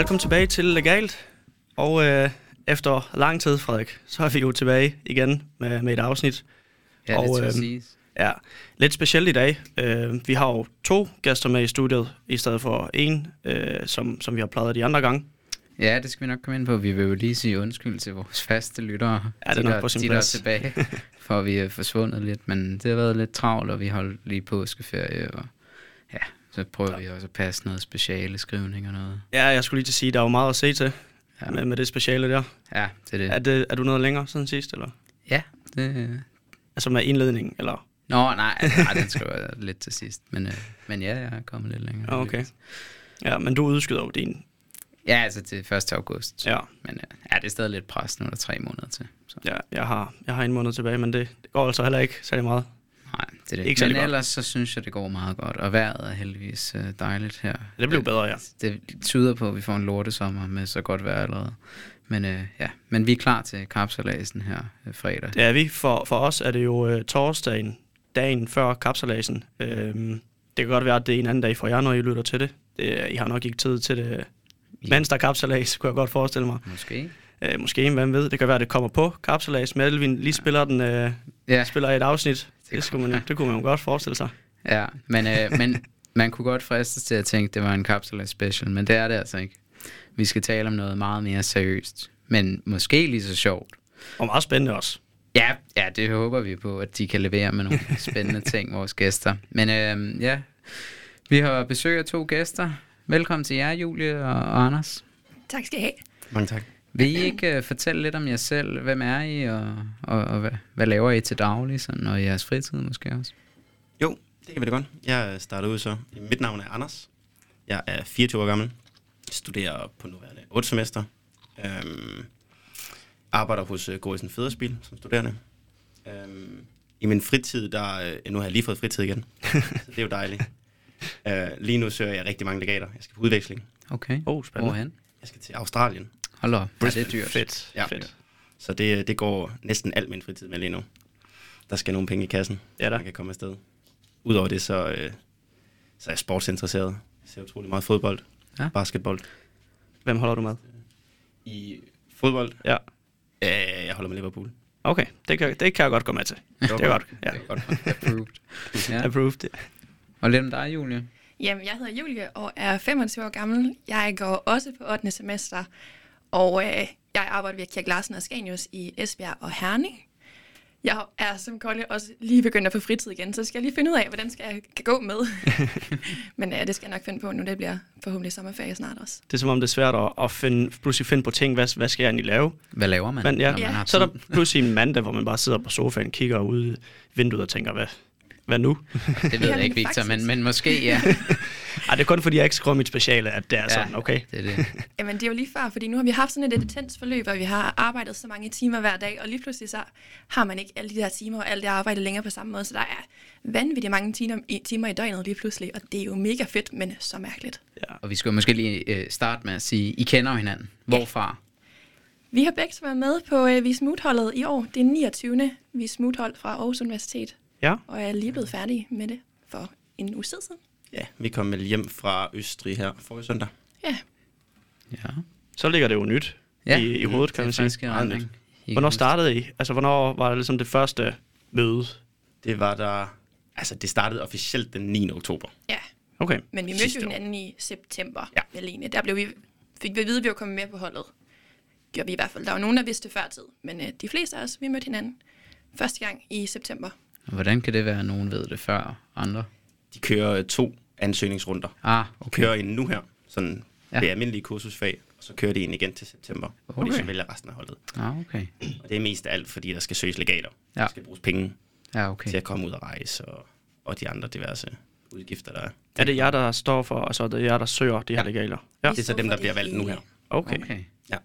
Velkommen tilbage til Legalt. Og øh, efter lang tid, Frederik, så er vi jo tilbage igen med, med et afsnit. Ja, Og, det øhm, siges. Ja, lidt specielt i dag. Øh, vi har jo to gæster med i studiet, i stedet for en, øh, som, som vi har plejet de andre gange. Ja, det skal vi nok komme ind på. Vi vil jo lige sige undskyld til vores faste lyttere. Ja, det er de, nok der, på sin de, plads. tilbage, for vi er forsvundet lidt. Men det har været lidt travlt, og vi holdt lige påskeferie. Og så prøver vi også at passe noget speciale skrivning og noget. Ja, jeg skulle lige til at sige, der er jo meget at se til Ja. ja. med, med det speciale der. Ja, det er det. Er, det, er du noget længere siden sidst, eller? Ja, det... Altså med indledning, eller? Nå, nej, nej, den skal være lidt til sidst. Men, øh, men ja, jeg er kommet lidt længere. Ja, okay. Ja, men du udskyder jo din. Ja, altså til 1. august. Ja, Men øh, ja, det er stadig lidt pres. Nu er der tre måneder til. Så. ja jeg, har, jeg har en måned tilbage, men det, det går altså heller ikke særlig meget. Nej, det er det. Ikke Men godt. ellers så synes jeg, det går meget godt. Og vejret er heldigvis øh, dejligt her. Det blev bedre, ja. Det tyder på, at vi får en lortesommer med så godt vejr allerede. Men, øh, ja. Men vi er klar til kapsalasen her øh, fredag. Det er vi. For, for os er det jo øh, torsdagen, dagen før kapsalasen. Øhm, det kan godt være, at det er en anden dag for jer, når I lytter til det. det I har nok ikke tid til det. Mens der er kapsalas, kunne jeg godt forestille mig. Måske. Øh, måske, hvem ved. Det kan være, at det kommer på kapsalas. Men Elvin lige spiller, den, øh, Ja, spiller et afsnit. Det, kunne skulle man, det kunne man jo godt forestille sig. ja. Men, øh, men man kunne godt fristes til at tænke, at det var en kapsalas special. Men det er det altså ikke. Vi skal tale om noget meget mere seriøst. Men måske lige så sjovt. Og meget spændende også. Ja, ja, det håber vi på, at de kan levere med nogle spændende ting, vores gæster. Men øh, ja, vi har besøg af to gæster. Velkommen til jer, Julie og, og Anders. Tak skal I have. Mange tak. Vil I ikke uh, fortælle lidt om jer selv? Hvem er I, og, og, og hvad, hvad laver I til daglig, sådan, og i jeres fritid måske også? Jo, det kan vi da godt. Jeg starter ud så. Mit navn er Anders. Jeg er 24 år gammel. Studerer på nuværende 8 semester. Øhm, arbejder hos uh, Gorisen Federspil som studerende. Øhm, I min fritid, der, øh, nu har jeg lige fået fritid igen, så det er jo dejligt. Øh, lige nu søger jeg rigtig mange legater. Jeg skal på udveksling. Okay. Oh, spændende. Hvorhen? Jeg skal til Australien. Hold op, ja, det er dyrt. Fedt. Ja. Fedt. Så det, det går næsten al min fritid med lige nu. Der skal nogle penge i kassen, Ja da. man kan komme afsted. Udover det, så, øh, så er jeg sportsinteresseret. Jeg ser utrolig meget fodbold, Ja. basketball. Hvem holder du med? I fodbold, Ja. øh, jeg holder med Liverpool. Okay, det kan, det kan jeg godt gå med til. Det er godt. Ja. Det er godt. Approved. Ja. Approved. Og lidt om dig, Julie. Jamen, jeg hedder Julie og er 25 år gammel. Jeg går også på 8. semester, og øh, jeg arbejder ved Kirk Larsen og Scanius i Esbjerg og Herning. Jeg er som Kolle også lige begyndt at få fritid igen, så skal jeg lige finde ud af, hvordan skal jeg kan gå med. Men øh, det skal jeg nok finde på nu. Det bliver forhåbentlig sommerferie snart også. Det er som om, det er svært at, at finde, pludselig finde på ting. Hvad, hvad skal jeg egentlig lave? Hvad laver man, Men ja, når man har så er der pludselig en mandag, hvor man bare sidder på sofaen, kigger ud i vinduet og tænker, hvad, hvad nu? Det ved jeg ikke, Victor, men, men måske, ja. Ej, det er kun fordi, jeg ikke skriver mit speciale, at det er sådan, okay. Det er det. Jamen, det er jo lige før, fordi nu har vi haft sådan et intens forløb, og vi har arbejdet så mange timer hver dag, og lige pludselig så har man ikke alle de der timer og alt det arbejde længere på samme måde, så der er vanvittigt mange timer i, timer i døgnet lige pludselig, og det er jo mega fedt, men så mærkeligt. Ja. Og vi skal måske lige øh, starte med at sige, I kender hinanden. Hvorfra? Vi har begge været med på øh, Vismut-holdet i år. Det er 29. Vismut-hold fra Aarhus Universitet, ja. og jeg er lige blevet færdig med det for en uge siden. Ja, vi kom vel hjem fra Østrig her forrige søndag. Ja, Ja. Så ligger det jo nyt Ja, i, i hovedet, kan det man er sige. i Meget retning. I Hvornår startede I? Altså, hvornår var det ligesom det første møde? Det var der... Altså, det startede officielt den 9. oktober. ja. Okay. Men vi mødte Sidste jo år. hinanden i september, Ja. ja. Alene. Der blev vi, fik vi at vide, at vi var kommet med på holdet. Gjorde vi i hvert fald. Der var nogen, der vidste det før tid, men øh, de fleste af os, vi mødte hinanden første gang i september. Og Hvordan kan det være, at nogen ved det før andre? De kører to ansøgningsrunder. Ah, Okay. okay. Kører en nu her, sådan Ja. det almindelige kursusfag, og så kører de en igen til september, okay. hvor de så vælger resten af holdet. Ah, okay. Og det er mest af alt, fordi der skal søges legater. Ja. Der skal bruges penge Ja, okay. til at komme ud og rejse, og, og de andre diverse udgifter, der er. Er det jer, der står for, altså det er jer, der søger de her Ja. legaler? Ja. Det er så dem, der bliver valgt nu her. Okay. Okay. Ja.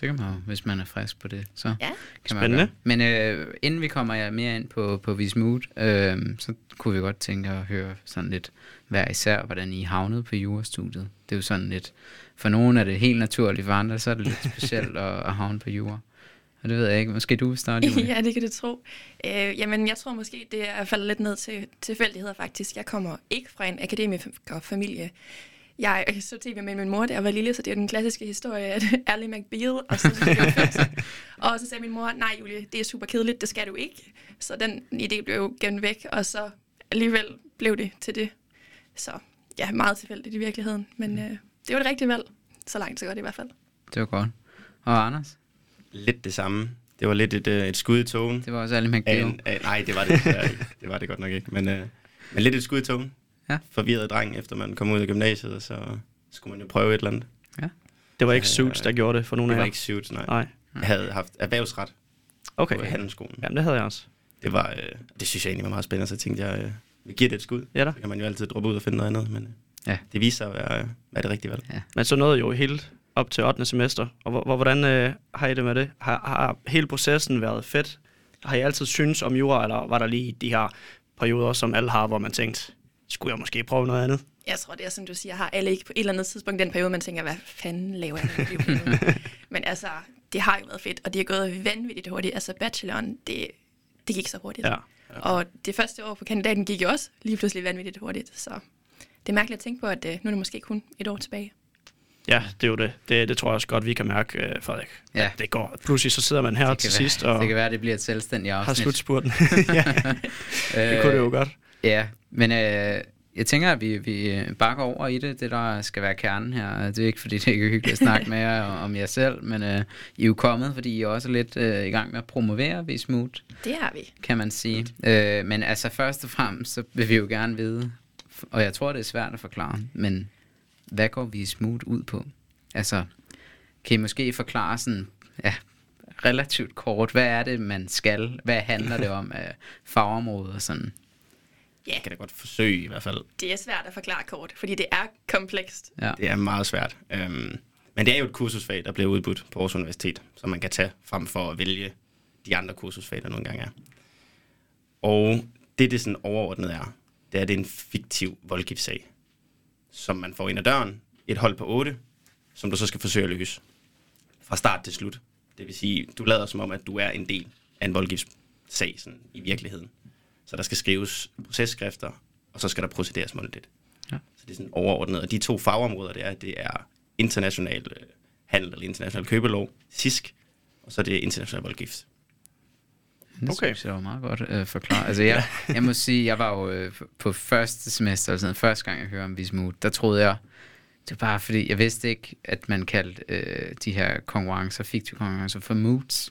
Det kan man jo, hvis man er frisk på det. Så Ja. kan man Spændende. gøre. Men øh, inden vi kommer ja, mere ind på, på Vismut, øh, så kunne vi godt tænke at høre sådan lidt hver især, hvordan I havnede på jurastudiet. Det er jo sådan lidt, for nogle er det helt naturligt, for andre så er det lidt specielt at, at havne på jura. Og det ved jeg ikke. Måske du vil starte, Julie? ja, det kan du tro. Øh, jamen, jeg tror måske, det er faldet lidt ned til tilfældigheder faktisk. Jeg kommer ikke fra en akademikerfamilie. Jeg så tv med min mor, da jeg var lille, så det er den klassiske historie, at Ally McBeal, og så, og så sagde min mor, nej Julie, det er super kedeligt, det skal du ikke. Så den idé blev jo gemt væk, og så alligevel blev det til det. Så ja, meget tilfældigt i virkeligheden, men øh, det var det rigtige valg. Så langt så godt i hvert fald. Det var godt. Og Anders? Lidt det samme. Det var lidt et, øh, et skud i togen. Det var også alle Af McBeal. af, nej, det var det, det var det godt nok ikke. Men, øh, men lidt et skud i togen. Ja. Forvirret dreng, efter man kom ud af gymnasiet, så skulle man jo prøve et eller andet. Det var ikke Øh, Suits, der gjorde det for nogle Det af var jer? ikke sygt, nej. Nej. Jeg havde haft erhvervsret Okay. på handelsskolen. Jamen, det havde jeg også. Det, var, øh, det synes jeg egentlig var meget spændende, så tænkte jeg, øh, vi giver det et skud. Ja da. Så kan man jo altid droppe ud og finde noget andet, men øh, Ja. det viser sig at være, øh, være det rigtige valg. Men så nåede jo helt op til 8. semester. Og hvor, hvor- hvordan øh, har I det med det? Har, har hele processen været fedt? Har I altid synes om jura, eller var der lige de her perioder, som alle har, hvor man tænkte, skulle jeg måske prøve noget andet? Jeg tror, det er, som du siger, har alle ikke på et eller andet tidspunkt den periode, man tænker, hvad fanden laver jeg med mit liv? Men altså, det har jo været fedt, og det er gået vanvittigt hurtigt. Altså, bacheloren, det, det gik så hurtigt. Ja. Og det første år på kandidaten gik jo også lige pludselig vanvittigt hurtigt, så det er mærkeligt at tænke på, at øh, nu er det måske kun et år tilbage. Ja, det er jo det. Det, det tror jeg også godt, vi kan mærke, øh, Frederik. Ja. At Det går. Pludselig så sidder man her til være- sidst og Det kan være, det bliver et selvstændigt har afsnit. slutspurten. ja, det kunne det jo godt. Ja, men øh, jeg tænker, at vi, vi bakker over i det, det der skal være kernen her. Det er ikke, fordi det ikke er hyggeligt at snakke med jer om jer selv, men øh, I er jo kommet, fordi I er også lidt øh, i gang med at promovere Vismut, Det har vi. kan man sige. Øh, men altså først og fremmest, så vil vi jo gerne vide, og jeg tror, det er svært at forklare, men hvad går Vismut ud på? Altså, kan I måske forklare sådan, ja, relativt kort, hvad er det, man skal? Hvad handler det om af fagområder og sådan? Jeg kan da godt forsøge i hvert fald. Det er svært at forklare kort, fordi det er komplekst. Ja. Det er meget svært. Øhm, men det er jo et kursusfag, der bliver udbudt på Aarhus Universitet, som man kan tage frem for at vælge de andre kursusfag, der nogle gange er. Og det, det sådan overordnet er, det er, at det er en fiktiv voldgiftssag, som man får ind ad døren, et hold på 8, som du så skal forsøge at løse. Fra start til slut. Det vil sige, du lader som om, at du er en del af en voldgiftssag sådan, i virkeligheden. Så der skal skrives processkrifter, og så skal der procederes mundtligt. Ja. Så det er sådan overordnet. Og de to fagområder, det er, det er international øh, handel eller international købelov, SISK, og så er det international voldgift. Det Okay. synes jeg var meget godt øh, forklaret. Altså, jeg, jeg må sige, jeg var jo øh, på første semester, altså første gang jeg hørte om Vismut, der troede jeg, det var bare fordi, jeg vidste ikke, at man kaldte øh, de her konkurrencer, fiktive konkurrencer, for moods.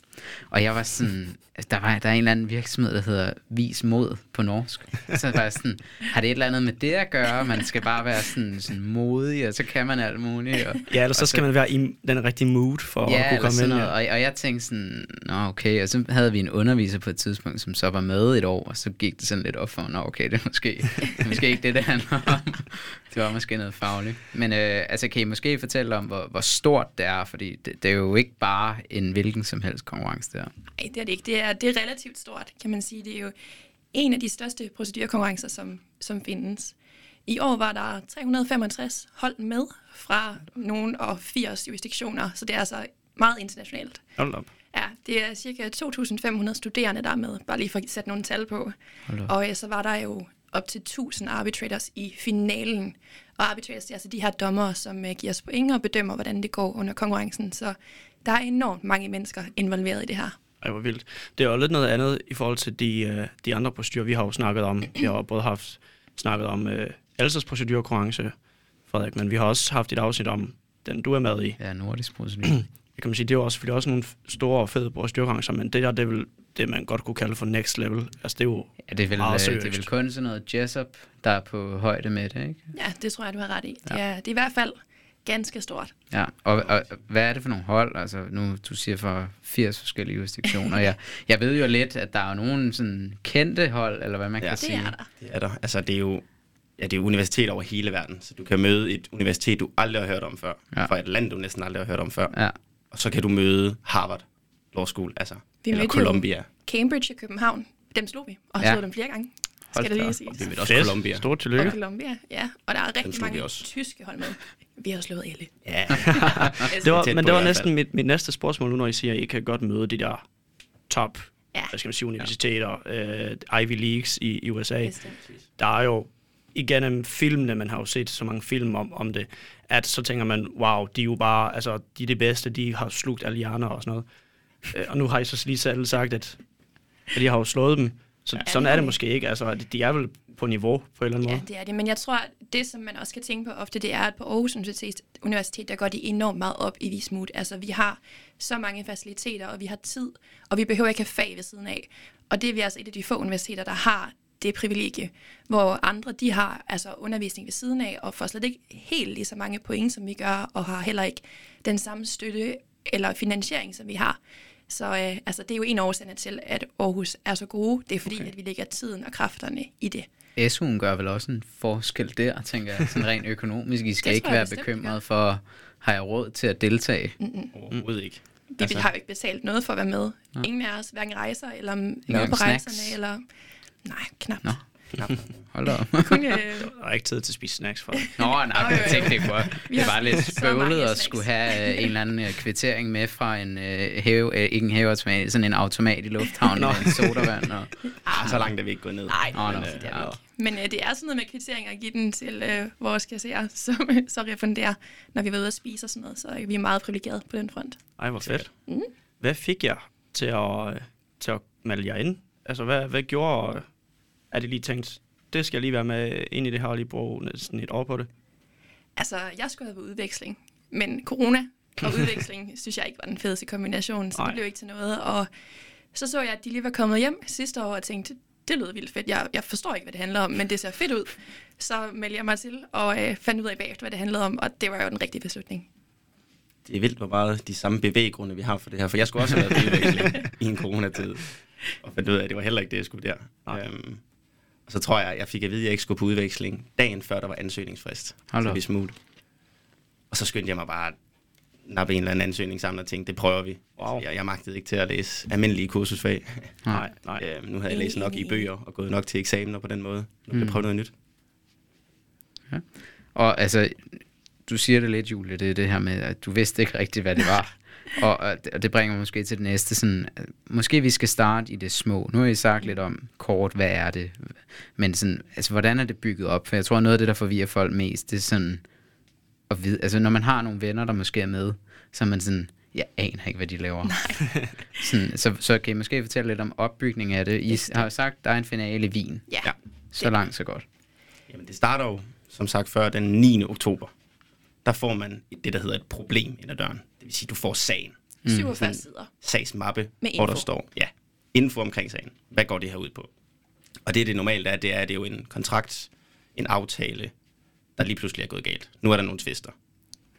Og jeg var sådan, der, var, der er en eller anden virksomhed, der hedder Vis Mod på norsk. Så var jeg sådan, har det et eller andet med det at gøre? Man skal bare være sådan, sådan modig, og så kan man alt muligt. Og, Ja, ellers så og skal man være i den rigtige mood for at ja, kunne eller komme ind. noget. Ja. Og, og jeg tænkte sådan, nå okay, og så havde vi en underviser på et tidspunkt, som så var med et år, og så gik det sådan lidt op for, nå okay, det er måske, det er måske ikke det, det handler om. Det var måske noget fagligt. Men øh, altså, kan I måske fortælle om, hvor, hvor stort det er, fordi det, det er jo ikke bare en hvilken som helst konkurrence der. Nej, det er det ikke. Det er, det er relativt stort, kan man sige. Det er jo en af de største procedurekonkurrencer, som, som findes. I år var der 365 hold med fra nogle og 80 jurisdiktioner, så det er altså meget internationalt. Hold op. Ja, det er cirka 2.500 studerende, der er med, bare lige for at sætte nogle tal på. Hold op. Og ja, så var der jo op til 1000 arbitrators i finalen. Og arbitrators det er altså de her dommere, som uh, giver os point og bedømmer, hvordan det går under konkurrencen. Så der er enormt mange mennesker involveret i det her. Ej, hvor vildt. Det er jo lidt noget andet i forhold til de, øh, de andre procedurer, vi har jo snakket om. Vi har både haft snakket om øh, Elsas procedurekonkurrence, Frederik, men vi har også haft et afsnit om den, du er med i. Ja, nordisk procedure. Det kan man sige, det er jo også, selvfølgelig også nogle store og fede procedurekonkurrencer, men det der, det er vel det, man godt kunne kalde for next level. Altså, det er jo Ja, det er, vel, Meget øh, det er seriøst. vel kun sådan noget Jessup, der er på højde med det, ikke? Ja, det tror jeg, du har ret i. Det er, det er i hvert fald ganske stort. Ja, og, og hvad er det for nogle hold? Altså nu, du siger for 80 forskellige jurisdiktioner. jeg, jeg ved jo lidt, at der er nogle sådan kendte hold, eller hvad man Ja. kan Det sige. er der. Det er der. Altså, det er jo ja, det er jo universiteter over hele verden, så du kan møde et universitet, du aldrig har hørt om før, Ja. ja. fra et land, du næsten aldrig har hørt om før, Ja, og så kan du møde Harvard Law School, altså, Vi eller Columbia. Cambridge og København, dem slog vi, og har Ja. slået dem flere gange. Hold Skal det lige op. siges. Vi mødte også fedt. Columbia. Stort Og tillykke. Columbia, ja. Og der er rigtig mange også. tyske hold med. Vi har slået alle. Ja, Det tæt var, men i det var næsten mit, mit næste spørgsmål nu, når I siger, at I kan godt møde de der top Ja. hvad skal man sige, universiteter, øh, Ivy Leagues i, i USA. Bestemt. Der er jo igennem filmene, man har jo set så mange film om, om det, at så tænker man, wow, de er jo bare, altså, de er det bedste, de har slugt alle hjerner og sådan noget. Øh, og nu har I så lige selv sagt, at, at de har jo slået dem. Så ja, sådan er det måske ikke. Altså, de er vel på niveau på en eller anden Ja, måde. det er det. Men jeg tror, det, som man også kan tænke på ofte, det er, at på Aarhus Universitet, Universitet der går de enormt meget op i Vismut. Altså, vi har så mange faciliteter, og vi har tid, og vi behøver ikke have fag ved siden af. Og det er vi altså et af de få universiteter, der har det privilegie, hvor andre, de har altså undervisning ved siden af, og får slet ikke helt lige så mange point, som vi gør, og har heller ikke den samme støtte eller finansiering, som vi har. Så øh, altså, det er jo en af årsagerne til, at Aarhus er så gode. Det er fordi, okay. at vi lægger tiden og kræfterne i det. SU'en gør vel også en forskel der, tænker jeg, sådan rent økonomisk. I skal Det ikke være bekymret for, har jeg råd til at deltage? Overhovedet ikke. Vi altså, har jo ikke betalt noget for at være med. Nå. Ingen af os hverken rejser eller med engang på snacks? rejserne. Eller... Nej, knap. Nå. Knap. Hold da op. Kun, øh, Der er ikke tid til at spise snacks for det. Nå, nej, jeg tænkte ikke på. Vi Det var lidt bøvlet at skulle have øh, en eller anden øh, kvittering med fra en øh, hæve, øh, ikke en hæveautomat, sådan en automat i lufthavnen med en sodavand. Og, Ah, så langt er vi ikke gået ned. nej, Nå, men, nå. det er det Ja. ikke. Men øh, det er sådan noget med kvitteringer at give den til øh, vores kasserer, som så refunderer, når vi er ude at spise og sådan noget. Så er vi meget privilegerede på den front. Ej, hvor fedt. Mm. Hvad fik jeg til at, øh, til at melde jer ind? Altså, hvad, hvad gjorde, øh, at I lige tænkt, det skal jeg lige være med ind i det her, og lige bruge næsten et år på det? Altså, jeg skulle have været udveksling, men corona og udveksling synes jeg ikke var den fedeste kombination, så Nej. det blev ikke til noget. Og så så jeg, at de lige var kommet hjem sidste år og tænkte, det lød vildt fedt. Jeg, jeg forstår ikke, hvad det handler om, men det ser fedt ud. Så meldte jeg mig til og øh, fandt ud af bagefter, hvad det handlede om, og det var jo den rigtige beslutning. Det er vildt, hvor meget de samme bevæggrunde, vi har for det her. For jeg skulle også have været i en coronatid. Og fandt ud af, at det var heller ikke det, jeg skulle der. Nej. Øhm, og så tror jeg, jeg fik at vide, at jeg ikke skulle på udveksling dagen før, der var ansøgningsfrist. Hold så vi smut. Og så skyndte jeg mig bare at nappe en eller anden ansøgning sammen og tænkte, det prøver vi. Wow. Altså, jeg, jeg magtede ikke til at læse almindelige kursusfag. Nej, nej. øhm, nu havde jeg læst nok i bøger og gået nok til eksamener på den måde. Nu kan jeg Mm. prøve noget nyt. og altså, du siger det lidt, Julie, det er det her med, at du vidste ikke rigtigt, hvad det var. Og, og, det, bringer mig måske til det næste. Sådan, at måske vi skal starte i det små. Nu har I sagt lidt om kort, hvad er det? Men sådan, altså, hvordan er det bygget op? For jeg tror, noget af det, der forvirrer folk mest, det er sådan at vide, altså når man har nogle venner, der måske er med, så er man sådan, jeg aner ikke, hvad de laver. sådan, så, så kan I måske fortælle lidt om opbygningen af det. I har jo sagt, der er en finale i Wien. Ja, Ja. Så langt, så godt. Jamen, det starter jo, som sagt før, den 9. oktober. Der får man det, der hedder et problem ind ad døren. Det vil sige, du får sagen. 47 sider. sagsmappe, Med hvor der info. står ja, info omkring sagen. Hvad går det her ud på? Og det, det normalt er, det er, det er jo en kontrakt, en aftale, der lige pludselig er gået galt. Nu er der nogle tvister.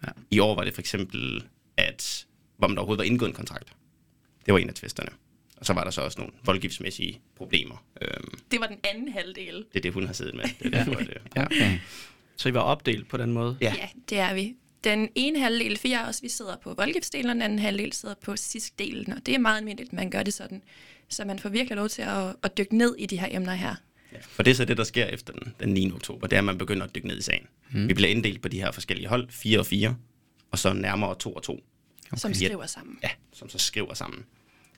Ja. I år var det for eksempel, at hvor man der overhovedet var indgået en kontrakt. Det var en af tvisterne. Og så var der så også nogle voldgiftsmæssige problemer. Øhm, Det var den anden halvdel. det er det, hun har siddet med. Det er derfor, øh, Ja, okay. Så I var opdelt på den måde? Ja. Ja, det er vi. Den ene halvdel, for jeg også, vi sidder på voldgiftsdelen, og den anden halvdel sidder på sidst-delen, og det er meget almindeligt, man gør det sådan. Så man får virkelig lov til at, at dykke ned i de her emner her. Ja, for det er så det, der sker efter den, den 9. oktober, det er, at man begynder at dykke ned i sagen. Mm. Vi bliver inddelt på de her forskellige hold, 4 og 4, og så nærmere 2 og 2. Okay. Som skriver sammen. Ja, som så skriver sammen.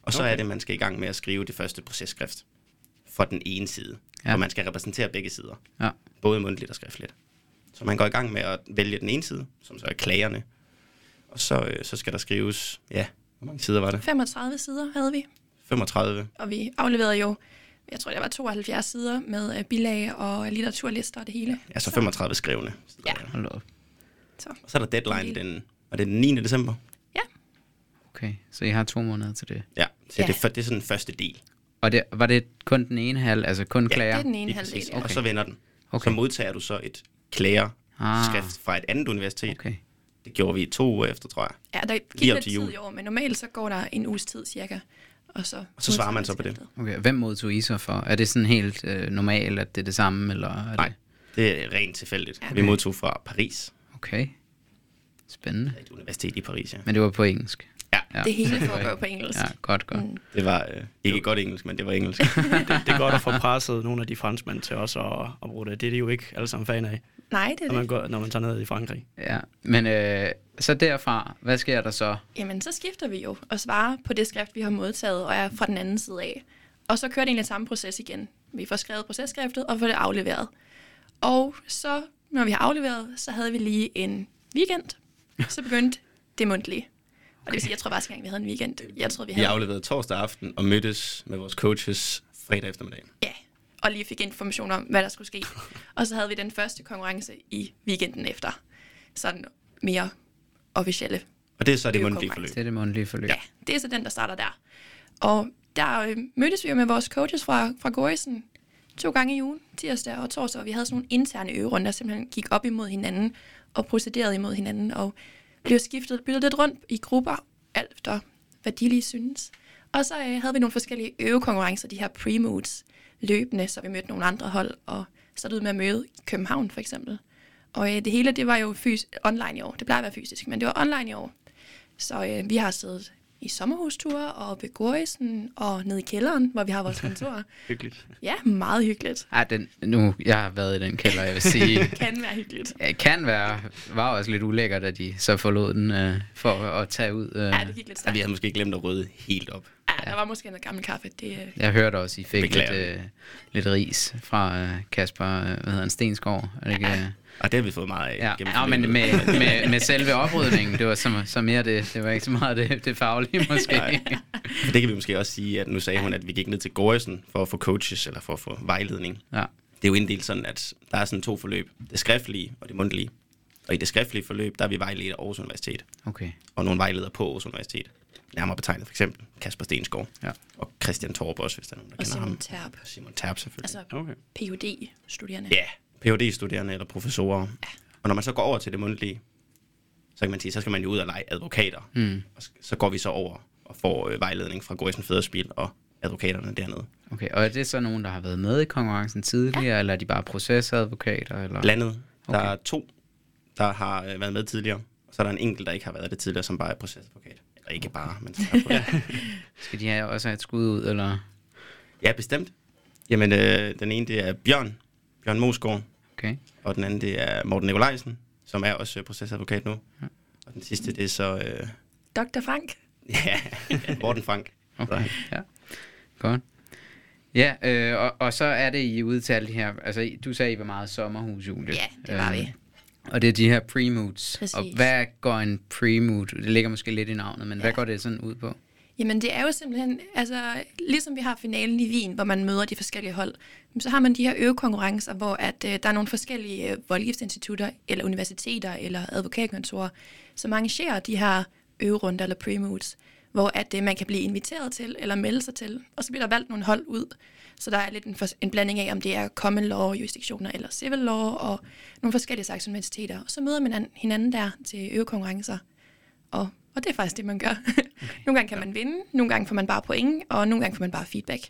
Og så okay. er det, at man skal i gang med at skrive det første processkrift for den ene side. Ja. Og man skal repræsentere begge sider, Ja. både mundtligt og skriftligt. Så man går i gang med at vælge den ene side, som så er klagerne. Og så, øh, så skal der skrives, ja, hvor mange sider var det? 35 sider havde vi, 35. og vi afleverede jo, jeg tror, det var 72 sider med øh, bilag og litteraturlister og det hele. Altså 35 skrevne. Ja. Hold op. Så. Og så er der deadline den, var det den 9. december? Okay, så I har to måneder til det. Ja, så Ja. Det, er, for- det er sådan den første del. Og det, var det kun den ene halv, altså kun Ja, klager? Det er den ene halvdel, ja. Og Okay. så vender den. Okay. Okay. Så modtager du så et klagerskrift Ah. fra et andet universitet. Okay. Det gjorde vi to uger efter, tror jeg. Ja, der gik lidt tid jul. i år, men normalt så går der en uges tid cirka. Og så, Og så svarer man så på det. okay. Hvem modtog I så for? Er det sådan helt øh, normalt, at det er det samme? Eller er Nej, Det? det er rent tilfældigt. Ja. Vi modtog fra Paris. Okay. Spændende. Et universitet i Paris, ja. Men det var på engelsk? Ja, Ja. Det hele foregår på engelsk. Ja, godt, godt. Mm. det var øh, ikke godt engelsk, men det var engelsk. Det er godt at få presset nogle af de franskmænd til også at, at bruge det. Det er de jo ikke alle sammen fan af, Nej, det er når man, går, når man tager ned i Frankrig. Ja, men øh, så derfra, hvad sker der så? Jamen, så skifter vi jo og svarer på det skrift, vi har modtaget, og er fra den anden side af. Og så kører det egentlig samme proces igen. Vi får skrevet processkriftet og får det afleveret. Og så, når vi har afleveret, så havde vi lige en weekend. Så begyndte det mundtlige. Og det vil sige, jeg tror faktisk ikke engang, vi havde en weekend. Jeg tror, vi Vi havde... afleverede torsdag aften og mødtes med vores coaches fredag eftermiddag. Ja, og lige fik information om, hvad der skulle ske. og så havde vi den første konkurrence i weekenden efter. Sådan mere officielle. Og det er så det mundtlige forløb. Det er det mundtlige forløb. Ja, det er så den, der starter der. Og der øh, mødtes vi jo med vores coaches fra, fra Gorisen to gange i ugen, tirsdag og torsdag, og vi havde sådan nogle interne øverunder, der simpelthen gik op imod hinanden og procederede imod hinanden, og blev skiftet, byttet lidt rundt i grupper, alt efter hvad de lige synes. Og så øh, havde vi nogle forskellige øvekonkurrencer, de her pre-moods, løbende, så vi mødte nogle andre hold, og startede ud med at møde i København for eksempel. Og øh, det hele, det var jo fys- online i år. Det plejer at være fysisk, men det var online i år. Så øh, vi har siddet i sommerhusture og ved Gorisen og nede i kælderen, hvor vi har vores kontor. Hyggeligt. ja, meget hyggeligt. Ej, den, nu, jeg har været i den kælder, jeg vil sige. Kan være hyggeligt. Det kan være, var også lidt ulækkert, at de så forlod den øh, for at tage ud. Øh. Ja, det gik lidt Og vi stærkt. havde måske glemt at rydde helt op. Ja, der var måske noget gammel kaffe. Det, øh, Jeg hørte også, I fik lidt, øh, lidt ris fra øh, Kasper, øh, hvad hedder han, Stensgaard. Er det ikke, øh? Og det har vi fået meget af Ja, ja men med, med, med selve oprydningen, det var så, så mere det, det var ikke så meget det, det faglige måske. Nej. For det kan vi måske også sige, at nu sagde hun, at vi gik ned til Gorisen for at få coaches, eller for at få vejledning. Ja, Det er jo inddelt sådan, at der er sådan to forløb. Det skriftlige og det mundtlige. Og i det skriftlige forløb, der er vi vejledt af Aarhus Universitet. okay. Og nogle vejledere på Aarhus Universitet. Nærmere betegnet for eksempel Kasper Stensgaard. Ja. Og Christian Torp også, hvis der er nogen, der og kender Simon ham. Terp. Og Simon Terp selvfølgelig. Altså Okay. Ph.D.-studerende. Ja, Ph.D.-studerende eller professorer. Og når man så går over til det mundtlige, så kan man sige, så skal man jo ud og lege advokater. Mm. Og så går vi så over og får øh, vejledning fra Gorisen Fæderspil og advokaterne dernede. okay. Og er det så nogen, der har været med i konkurrencen tidligere, ja. eller er de bare processadvokater? Eller? Blandet. Der Okay. er to, der har øh, været med tidligere. Og så er der en enkelt, der ikke har været det tidligere, som bare er procesadvokat. Eller ikke bare, men. Skal de have også have et skud ud, eller? Ja, bestemt. Jamen, øh, den ene, det er Bjørn. Bjørn Mosgaard. Okay. Og den anden, det er Morten Nikolajsen, som er også øh, procesadvokat nu. Ja. Og den sidste, det er så... Øh, Dr. Frank. ja, Morten Frank. Okay, ja. Godt. Ja, øh, og, og så er det, I ude til alle de her, altså du sagde, I var meget sommerhus, Julie. Ja, det var Øh, vi. Og det er de her pre-moods. Præcis. Og hvad går en pre-mood? Det ligger måske lidt i navnet, men ja. hvad går det sådan ud på? Jamen det er jo simpelthen, altså ligesom vi har finalen i Wien, hvor man møder de forskellige hold, så har man de her øvekonkurrencer, hvor at, øh, der er nogle forskellige øh, voldgiftsinstitutter, eller universiteter, eller advokatkontorer, som arrangerer de her øverunder eller pre-moods, hvor at øh, man kan blive inviteret til, eller melde sig til, og så bliver der valgt nogle hold ud. Så der er lidt en, en blanding af, om det er common law, jurisdiktioner eller civil law, og nogle forskellige slags universiteter. Og så møder man an- hinanden der til øvekonkurrencer. Og, og det er faktisk det, man gør. Okay. nogle gange kan man vinde, nogle gange får man bare point, og nogle gange får man bare feedback.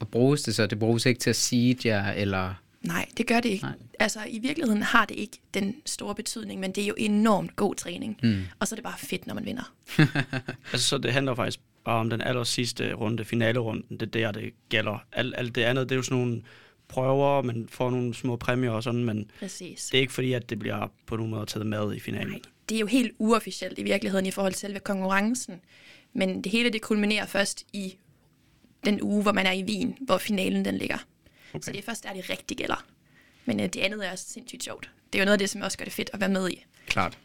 Og bruges det så? Det bruges ikke til at sige jer, eller... Nej, det gør det ikke. Nej. Altså, i virkeligheden har det ikke den store betydning, men det er jo enormt god træning. Mm. Og så er det bare fedt, når man vinder. Altså, så det handler faktisk bare om den aller sidste runde, finalerunden. Det er der, det gælder. Alt, alt det andet, det er jo sådan nogle prøver, man får nogle små præmier og sådan, men Præcis. det er ikke fordi, at det bliver på nogen måde taget med i finalen. Nej, det er jo helt uofficielt i virkeligheden i forhold til selve konkurrencen. Men det hele det kulminerer først i den uge, hvor man er i Wien, hvor finalen den ligger. Okay. Så det er først der, det rigtig gælder. Men øh, det andet er også sindssygt sjovt. Det er jo noget af det, som også gør det fedt at være med i. Klart.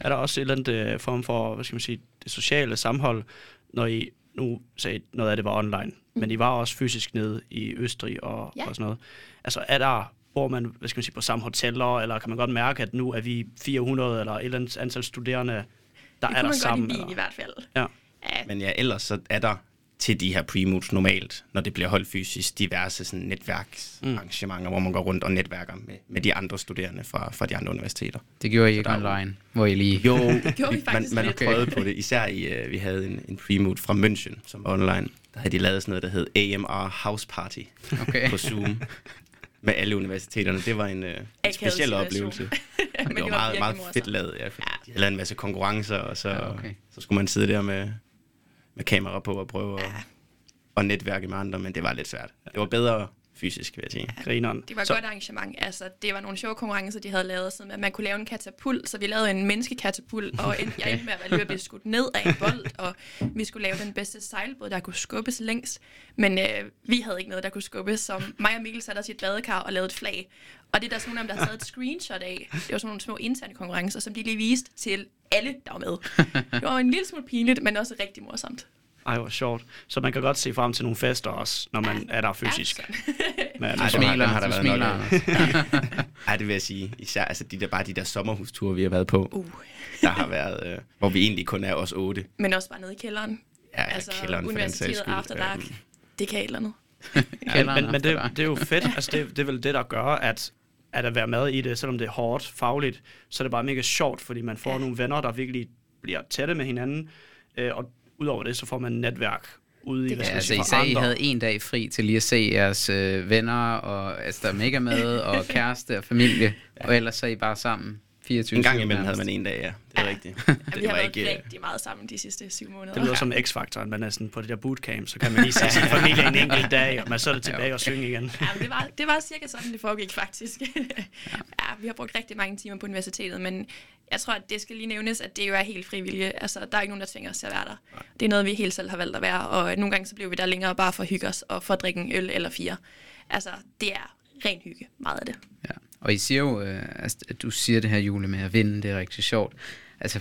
Er der også et eller andet øh, form for, hvad skal man sige, det sociale samhold, når I nu sagde, noget af det var online, mm. men I var også fysisk nede i Østrig og, Ja. og sådan noget. Altså er der, hvor man, hvad skal man sige, på samme hoteller, eller kan man godt mærke, at nu er vi 400 eller et eller andet antal studerende, der Det er kunne der man sammen? godt i eller? i hvert fald. Ja. Ja, Men ja, ellers så er der til de her pre normalt, når det bliver holdt fysisk, diverse sådan netværksarrangementer, mm. hvor man går rundt og netværker med, med de andre studerende fra, fra de andre universiteter. Det gjorde I ikke jo- online, hvor I lige... Jo, gjorde vi man, faktisk man har lidt. prøvet på det. Især i, uh, vi havde en, en pre fra München, som var online. Der havde de lavet sådan noget, der hed AMR House Party Okay. på Zoom med alle universiteterne. Det var en, uh, en speciel oplevelse. men det var meget, meget fedt lavet, ja. fordi De havde lavet en masse konkurrencer, og så, Ja, okay. så skulle man sidde der med, med kamera på og prøve at, Ja. at netværke med andre, men det var lidt svært. Det var bedre fysisk, vil jeg sige. Grineren. Det var et Så- godt arrangement. Altså, det var nogle sjove konkurrencer, de havde lavet, sådan at man kunne lave en katapult. Så vi lavede en menneskekatapult, og en, jeg endte med at være lige at blive skudt ned af en bold, og vi skulle lave den bedste sejlbåd, der kunne skubbes længst. Men øh, vi havde ikke noget, der kunne skubbes, så mig og Mikkel satte os i et badekar og lavede et flag. Og det er der sådan nogle af dem, der har taget et screenshot af. Det var sådan nogle små interne konkurrencer, som de lige viste til alle, der var med. Det var en lille smule pinligt, men også rigtig morsomt. Ej, hvor sjovt. Så man kan godt se frem til nogle fester også, når man er der fysisk. Ja, Men, Ej, altså, dem smiler, har, har der du været smiler. Ej, det vil jeg sige. Især altså, de der, bare de der sommerhusture, vi har været på, Uh. der har været, øh, hvor vi egentlig kun er os otte. Men også bare nede i kælderen. Ja, altså, kælderen for den sags universitetet skyld. After Dark. Det kan et eller andet. men, Kælderen men, men det, det er jo fedt. Altså, det, det er vel det, der gør, at, at at være med i det, selvom det er hårdt fagligt, så er det bare mega sjovt, fordi man får Ja. ja. nogle venner, der virkelig bliver tætte med hinanden. Øh, og udover det, så får man netværk ude i, Det hvad skal Ja, altså I sagde, I havde en dag fri til lige at se jeres øh, venner, og altså, der er mega med, og kæreste og familie, og ellers så er I bare sammen 24 En gang imellem havde man en dag, ja. Det er Ja. rigtigt. Ja, Det vi har var været ikke... øh, rigtig meget sammen de sidste syv måneder. Det lyder som X-faktoren, man er sådan på det der bootcamp, så kan man lige se sin familie en enkelt dag, og man så er det tilbage og synge igen. Ja, men det, var, det var cirka sådan, det foregik faktisk. ja, vi har brugt rigtig mange timer på universitetet, men jeg tror, at det skal lige nævnes, at det jo er helt frivillige. Altså, der er ikke nogen, der tvinger os til at være der. Det er noget, vi helt selv har valgt at være, og nogle gange så bliver vi der længere bare for at hygge os og for at drikke en øl eller fire. Altså, det er ren hygge, meget af det. Ja. Og I siger jo, øh, altså, at du siger det her, Julie, med at vinde, det er rigtig sjovt. Altså,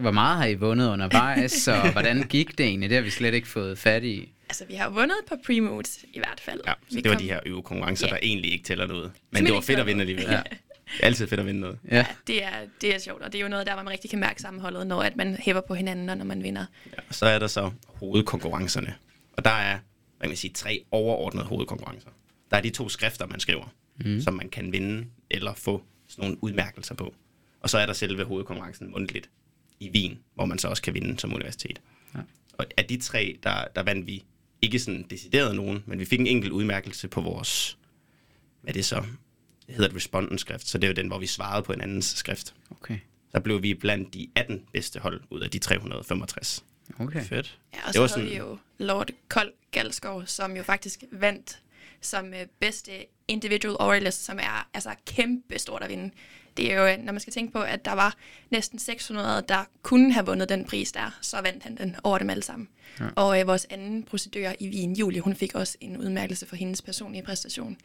hvor meget har I vundet undervejs, og hvordan gik det egentlig? Det har vi slet ikke fået fat i. Altså, vi har vundet et par pre-moods i hvert fald. Ja, så vi det var kom- de her øvekonkurrencer, Ja. der egentlig ikke tæller noget. Men Som det var fedt at vinde alligevel. Ja. Det er altid fedt at vinde noget. Ja, Det er, det er sjovt, og det er jo noget der, hvor man rigtig kan mærke sammenholdet, når at man hæver på hinanden, og når man vinder. Ja, og så er der så hovedkonkurrencerne. Og der er, hvad kan man sige, tre overordnede hovedkonkurrencer. Der er de to skrifter, man skriver, mm. som man kan vinde eller få sådan nogle udmærkelser på. Og så er der selve hovedkonkurrencen mundtligt i Wien, hvor man så også kan vinde som universitet. Ja. Og af de tre, der, der vandt vi ikke sådan decideret nogen, men vi fik en enkelt udmærkelse på vores, hvad det så, det hedder et respondent-skrift, så det er jo den, hvor vi svarede på en andens skrift. okay. Så blev vi blandt de 18 bedste hold ud af de 365. okay. Fedt. Ja, og Det så var havde sådan- vi jo Lord Kold Galskov, som jo faktisk vandt som øh, bedste individual oralist, som er altså kæmpe stort at vinde. Det er jo, øh, når man skal tænke på, at der var næsten 600, der kunne have vundet den pris der, så vandt han den over dem alle sammen. Ja. Og øh, vores anden procedør i Wien, Julie, hun fik også en udmærkelse for hendes personlige præstation.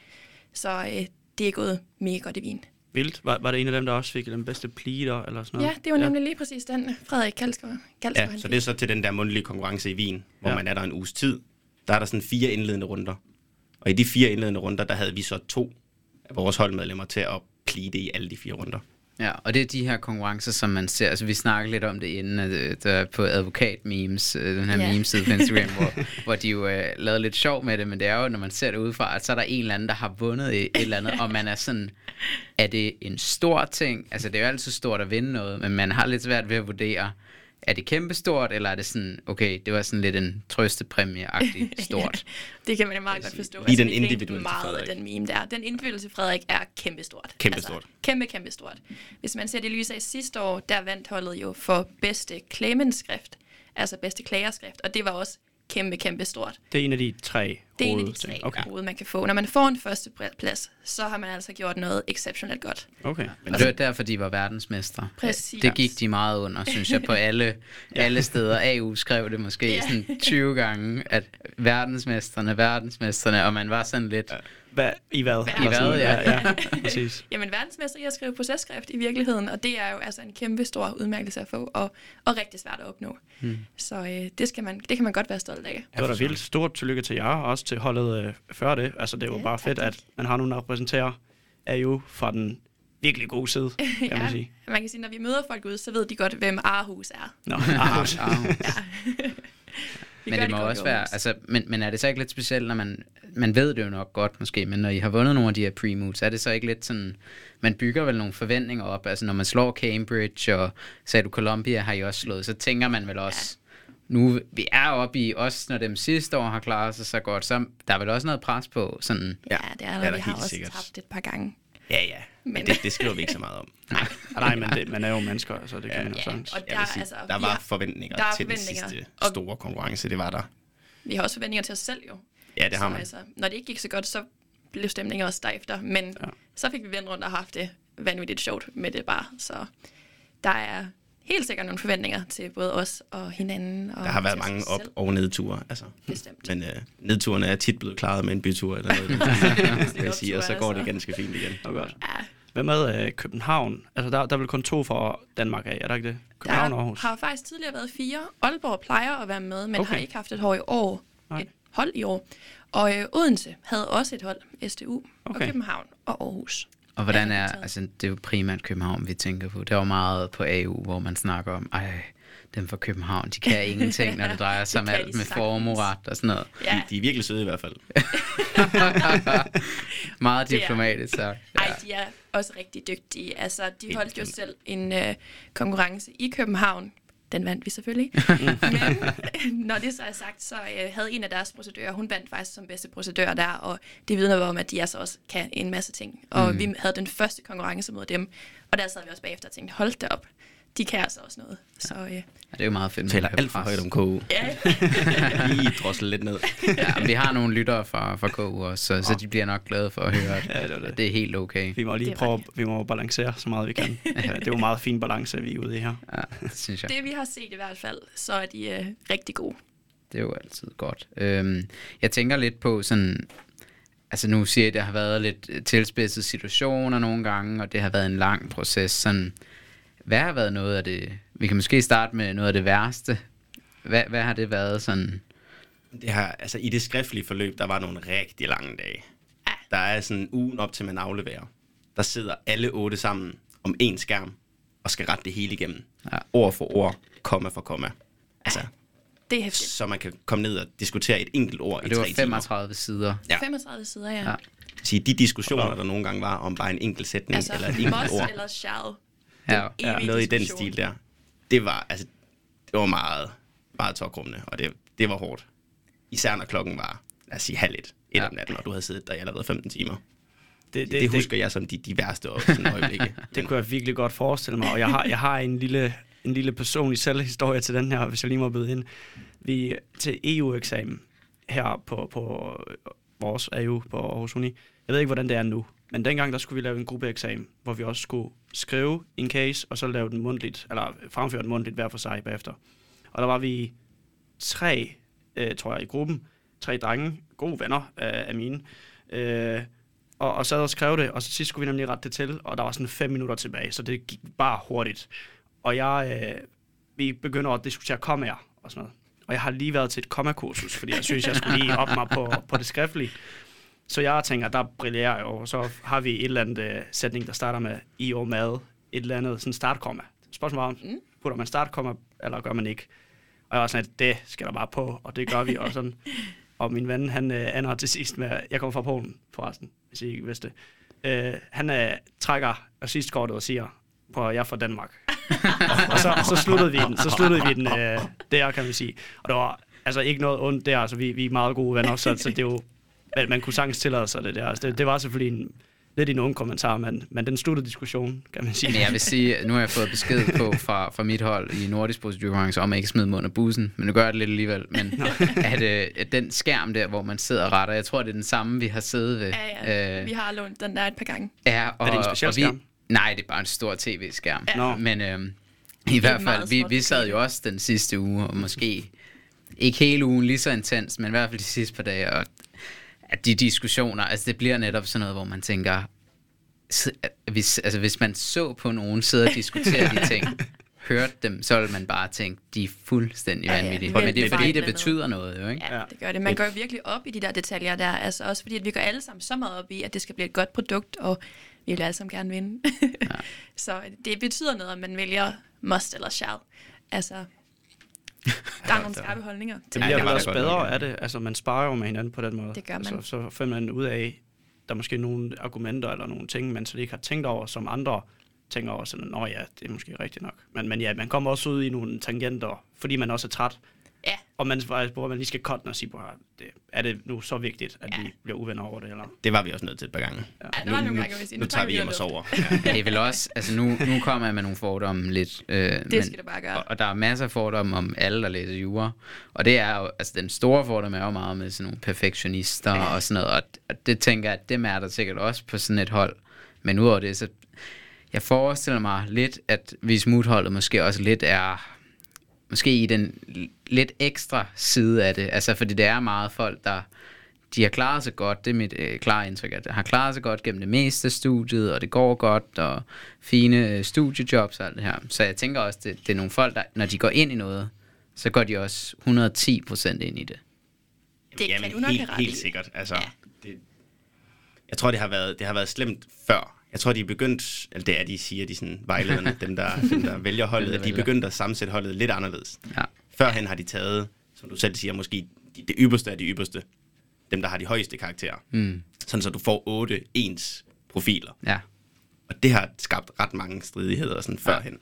Så øh, det er gået mega godt i Wien. Vildt. Var, var det en af dem, der også fik den bedste pleader, eller sådan noget? Ja, det var nemlig lige præcis den, Frederik Galskov. Galskov Ja, så det er så til den der mundtlige konkurrence i Wien, hvor ja. Ja. man er der en uges tid. Der er der sådan fire indledende runder. Og i de fire indledende runder, der havde vi så to af vores holdmedlemmer til at pleade i alle de fire runder. Ja, og det er de her konkurrencer, som man ser. Altså, vi snakkede lidt om det inden, at, øh, der er på advokat-memes, øh, den her yeah. meme-side på Instagram, hvor, hvor de jo øh, lavede lidt sjov med det, men det er jo, når man ser det udefra, at så er der en eller anden, der har vundet et, et eller andet, og man er sådan, er det en stor ting? Altså, det er jo altid stort at vinde noget, men man har lidt svært ved at vurdere, er det kæmpestort, eller er det sådan, okay, det var sådan lidt en trøstepræmie-agtig stort? Det kan man jo meget godt forstå. Lige den vi grinte individuelle meget af Frederik. den meme der. Den indflydelse Frederik er kæmpestort. Kæmpestort. Altså, kæmpe, kæmpe stort. Hvis man ser det i lyset af sidste år, der vandt holdet jo for bedste claimantskrift, altså bedste klagerskrift, og det var også kæmpe, kæmpe stort. Det er en af de tre Det er en af de tre Okay. hoved, man kan få. Når man får en første plads, så har man altså gjort noget exceptionelt godt. okay. Men og det var derfor, de var verdensmestre. Præcis. Det gik de meget under, synes jeg, på alle, alle steder. AU skrev det måske Ja. sådan 20 gange, at verdensmesterne, verdensmesterne, og man var sådan lidt... Hvad, I hvad? I hvad, sådan, ja. ja. Præcis. Jamen, verdensmester i at skrive processkrift i virkeligheden, og det er jo altså en kæmpe stor udmærkelse at få, og, og rigtig svært at opnå. Hmm. Så øh, det, skal man, det kan man godt være stolt af. Det var da vildt stort tillykke til jer, og også til holdet øh, før det. Altså, det var Ja, bare fedt, tak, at man har nogen, der repræsenterer AU fra den virkelig gode side, kan man ja, sige. man kan sige, når vi møder folk ude, så ved de godt, hvem Aarhus er. Nå, ah, Ah, Vi men det må også være, altså, men, men er det så ikke lidt specielt, når man, man ved det jo nok godt måske, men når I har vundet nogle af de her pre-moves, er det så ikke lidt sådan, man bygger vel nogle forventninger op, altså når man slår Cambridge, og sagde du Columbia har I også slået, så tænker man vel også, nu, vi er oppe i, også når dem sidste år har klaret sig så godt, så der er vel også noget pres på, sådan, Ja, det er der. der vi har helt også sikkert. tabt et par gange. Ja, ja. Men, Men- det, det skriver vi ikke så meget om. nej, men det, man er jo mennesker, så det kan Ja. man jo Ja, sagtens. og der, sige, altså, der var har, forventninger der er til forventninger, den sidste og- store konkurrence, det var der. vi har også forventninger til os selv jo. Ja, det har så, man. Altså, når det ikke gik så godt, så blev stemningen også derefter. Men ja. så fik vi vendt rundt og haft det vanvittigt sjovt med det bare. Så der er helt sikkert nogle forventninger til både os og hinanden. Og Der har været mange op- selv. og nedture. Altså. Bestemt. Men øh, nedturene er tit blevet klaret med en bytur eller noget. vil jeg sige, og så går det altså. ganske fint igen. Det var godt. Ja, Hvad med øh, København? Altså, der, der er vel kun to fra Danmark af, er der ikke det? København og der Aarhus. har faktisk tidligere været fire. Aalborg plejer at være med, men Okay. har ikke haft et hold i år. Nej. Et hold i år. Og øh, Odense havde også et hold, SDU, okay. Okay. og København og Aarhus. Og hvordan Ja, er, altså det er jo primært København, vi tænker på. Det er jo meget på AU, hvor man snakker om, ej, dem fra København, de kan ingenting, når det drejer sig om alt med formeret og sådan noget. Ja, De, de er virkelig søde i hvert fald. meget diplomatisk sagt. Ej, de er også rigtig dygtige. Altså, de holdt jo selv en øh, konkurrence i København. Den vandt vi selvfølgelig. Men når det så er sagt, så øh, havde en af deres procedører, hun vandt faktisk som bedste procedør der, og det vidner om, at de altså også kan en masse ting. Og mm. vi havde den første konkurrence mod dem, og der sad vi også bagefter og tænkte, hold da op, de kan altså også noget. Så øh, Ja, det er jo meget fedt. Man taler alt for højt om KU. ja, Lige drossel lidt ned. Ja, men vi har nogle lyttere fra, fra KU også, så, så de bliver nok glade for at høre, at, Ja, det var det. at det er helt okay. Vi må lige prøve, vi må balancere så meget vi kan. Ja, det er jo en meget fin balance, vi er ude i her. Ja, det synes jeg. det vi har set i hvert fald, så er de øh, rigtig gode. Det er jo altid godt. Øhm, jeg tænker lidt på sådan... Altså nu siger jeg, at der har været lidt tilspidset situationer nogle gange, og det har været en lang proces. Sådan, hvad har været noget af det... Vi kan måske starte med noget af det værste. Hvad, hvad har det været sådan... Det her, altså, I det skriftlige forløb, der var nogle rigtig lange dage. Der er sådan ugen op til, man afleverer. Der sidder alle otte sammen om én skærm og skal rette det hele igennem. Ja. Ord for ord, komma for komma. Altså, Det er hæftigt. så man kan komme ned og diskutere et enkelt ord Og i det var tre timer. 35 sider. Ja. 35 sider, ja. Ja. Sige, de diskussioner, der nogle gange var om bare en enkelt sætning Altså, eller et enkelt ord. eller shall. Ja, Ja, noget i den stil der. Det var, altså, det var meget, meget tårkrummende, og det, det var hårdt. Især når klokken var, lad os sige, halv et, et Ja. om natten, og du havde siddet der i allerede 15 timer. Det, Det, det, det husker jeg som de, de værste øje- sådan øjeblikke. Det kunne jeg virkelig godt forestille mig, og jeg har, jeg har en lille, en lille personlig selvhistorie til den her, hvis jeg lige må byde ind. Vi til EU-eksamen her på, på vores AU på Aarhus Uni. Jeg ved ikke, hvordan det er nu, men dengang der skulle vi lave en gruppeeksamen, hvor vi også skulle skrive en case, og så lave den mundtligt, eller fremføre den mundtligt hver for sig bagefter. Og der var vi tre, øh, tror jeg, i gruppen. Tre drenge, gode venner af, af mine. Øh, og, og sad og skrev det, og så sidst skulle vi nemlig rette det til, og der var sådan fem minutter tilbage, så det gik bare hurtigt. Og jeg, øh, vi begynder at diskutere kommaer og sådan noget. Og jeg har lige været til et kommakursus, fordi jeg synes, jeg skulle lige op mig på, på det skriftlige. Så jeg tænker, der brillerer jeg jo, så har vi et eller andet øh, sætning, der starter med i og med et eller andet sådan startkomma. Spørgsmålet var, mm. putter man startkomma, eller gør man ikke? Og jeg var sådan, at det skal der bare på, og det gør vi, og sådan. Og min ven, han øh, ender til sidst med, jeg kommer fra Polen, forresten, hvis I ikke vidste det. Øh, han øh, trækker sidst kortet og siger, på jeg er fra Danmark. og, og så, så, sluttede vi den, så sluttede vi den øh, der, kan man sige. Og der var altså ikke noget ondt der, altså vi, vi er meget gode venner, så, så det er jo, man, man kunne sagtens tillade sig det der. Altså, det, det var selvfølgelig en, lidt en ung kommentar, men, men den sluttede diskussion, kan man sige. Men jeg vil sige, nu har jeg fået besked på fra, fra mit hold i nordisk procedurkonkurrence om at ikke smide mund af bussen, men nu gør jeg det lidt alligevel. Men at, øh, at den skærm der, hvor man sidder og retter, jeg tror, det er den samme, vi har siddet ved. Ja, ja. Vi har lånt den der et par gange. Ja, og, Er det en speciel og vi, skærm? Nej, det er bare en stor tv-skærm. Ja. Men øhm, i hvert fald, vi, vi sad jo også den sidste uge, og måske ikke hele ugen lige så intens, men i hvert fald de sidste par dage, og at de diskussioner, altså det bliver netop sådan noget, hvor man tænker, hvis, altså hvis man så på nogen sidde og diskutere de ting, hørte dem, så ville man bare tænke, de er fuldstændig Ja, ja, vanvittige. vældig Men det er fordi, det betyder noget, jo ikke? Ja, Ja. det gør det. Man går virkelig op i de der detaljer der. Altså også fordi, at vi går alle sammen så meget op i, at det skal blive et godt produkt, og vi vil alle sammen gerne vinde. Ja. så det betyder noget, om man vælger must eller shall. Altså, der er nogle skarpe holdninger. Det til bliver det var også bedre ja. af det. Altså, man sparer jo med hinanden på den måde. Det gør man. Så, så finder man ud af, der er måske nogle argumenter eller nogle ting, man slet ikke har tænkt over, som andre tænker over. Sådan, Nå ja, det er måske rigtigt nok. Men, men ja, man kommer også ud i nogle tangenter, fordi man også er træt. Ja, og man faktisk, hvor man lige skal cutte og sige, på, det, er det nu så vigtigt, at ja. vi bliver uvenner over det? Eller? Det var vi også nødt til et par gange. Ja, der var nu, nogle nu, gange, vi siger, nu nu tager vi vi hjem og og sover. Ja. Det er vel også, altså nu, nu kommer jeg med nogle fordomme lidt. Øh, det Det skal du bare gøre. Og, og der er masser af fordomme om alle, der læser jura. Og det er jo, altså den store fordom er jo meget med sådan nogle perfektionister ja. og sådan noget. Og, og det tænker jeg, at det er der sikkert også på sådan et hold. Men udover det, så jeg forestiller mig lidt, at hvis holdet måske også lidt er måske i den lidt ekstra side af det. Altså, fordi det er meget folk, der de har klaret sig godt, det er mit øh, klare indtryk, at de har klaret sig godt gennem det meste af studiet, og det går godt, og fine øh, studiejobs og alt det her. Så jeg tænker også, det, det er nogle folk, der, når de går ind i noget, så går de også 110 procent ind i det. Det Jamen, kan du nok helt, helt sikkert. Altså, Ja. det, jeg tror, det har, været, det har været slemt før. Jeg tror, de er begyndt, eller det er, de siger, de sådan vejlederne, dem der, dem der vælger holdet, at de er begyndt at sammensætte holdet lidt anderledes. Ja. Førhen har de taget, som du selv siger, måske de, det ypperste af de ypperste. Dem, der har de højeste karakterer. Mm. Sådan så du får otte ens profiler. Ja. Og det har skabt ret mange stridigheder sådan førhen.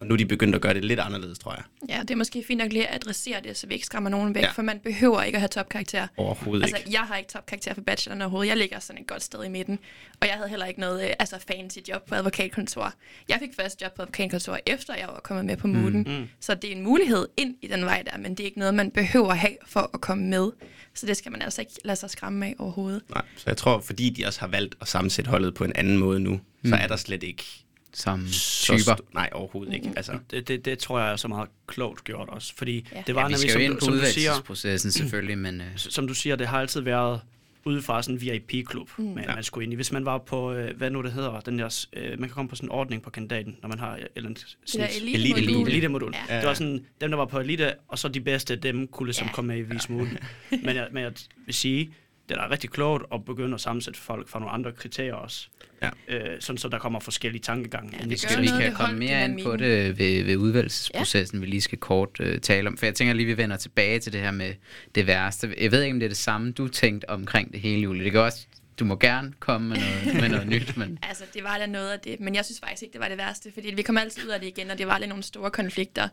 Og nu er de begyndt at gøre det lidt anderledes, tror jeg. Ja, det er måske fint nok lige at adressere det, så vi ikke skræmmer nogen væk, Ja. for man behøver ikke at have topkarakter. Overhovedet Altså, ikke. jeg har ikke topkarakter for bacheloren overhovedet. Jeg ligger sådan et godt sted i midten. Og jeg havde heller ikke noget øh, altså fancy job på advokatkontor. Jeg fik først job på advokatkontor, efter jeg var kommet med på mooden. Mm. Så det er en mulighed ind i den vej der, men det er ikke noget, man behøver at have for at komme med. Så det skal man altså ikke lade sig skræmme af overhovedet. Nej, så jeg tror, fordi de også har valgt at sammensætte holdet på en anden måde nu, mm. så er der slet ikke Som så typer. st- Nej, overhovedet ikke. Altså, Det, det, det tror jeg er så meget klogt gjort også, fordi Ja. ja. det var Ja, vi nemlig, skal jo som, ind på som udvalgelsesprocessen selvfølgelig, men øh, som du siger, det har altid været ude fra sådan en VIP-klub, mm. man, Ja. man skulle ind i. Hvis man var på, øh, hvad nu det hedder, den der, øh, man kan komme på sådan en ordning på kandidaten, når man har et eller andet snit. elite, Elite- modul. Elite-modul. Ja. Ja. Det var sådan, dem der var på elite, og så de bedste, dem kunne ligesom Ja. komme med i vis smule. men, jeg, men jeg vil sige, det er da rigtig klogt at begynde at sammensætte folk fra nogle andre kriterier også. Ja. Øh, sådan så der kommer forskellige tankegange. Ja, det skal vi kan komme mere ind på det ved, ved udvalgelsesprocessen, ja. vi lige skal kort øh, tale om. For jeg tænker lige, vi vender tilbage til det her med det værste. Jeg ved ikke, om det er det samme, du tænkte omkring det hele, Julie. Det kan også, du må gerne komme med noget, med noget nyt, men Altså, det var da noget af det, men jeg synes faktisk ikke, det var det værste, fordi vi kom altid ud af det igen, og det var lidt nogle store konflikter.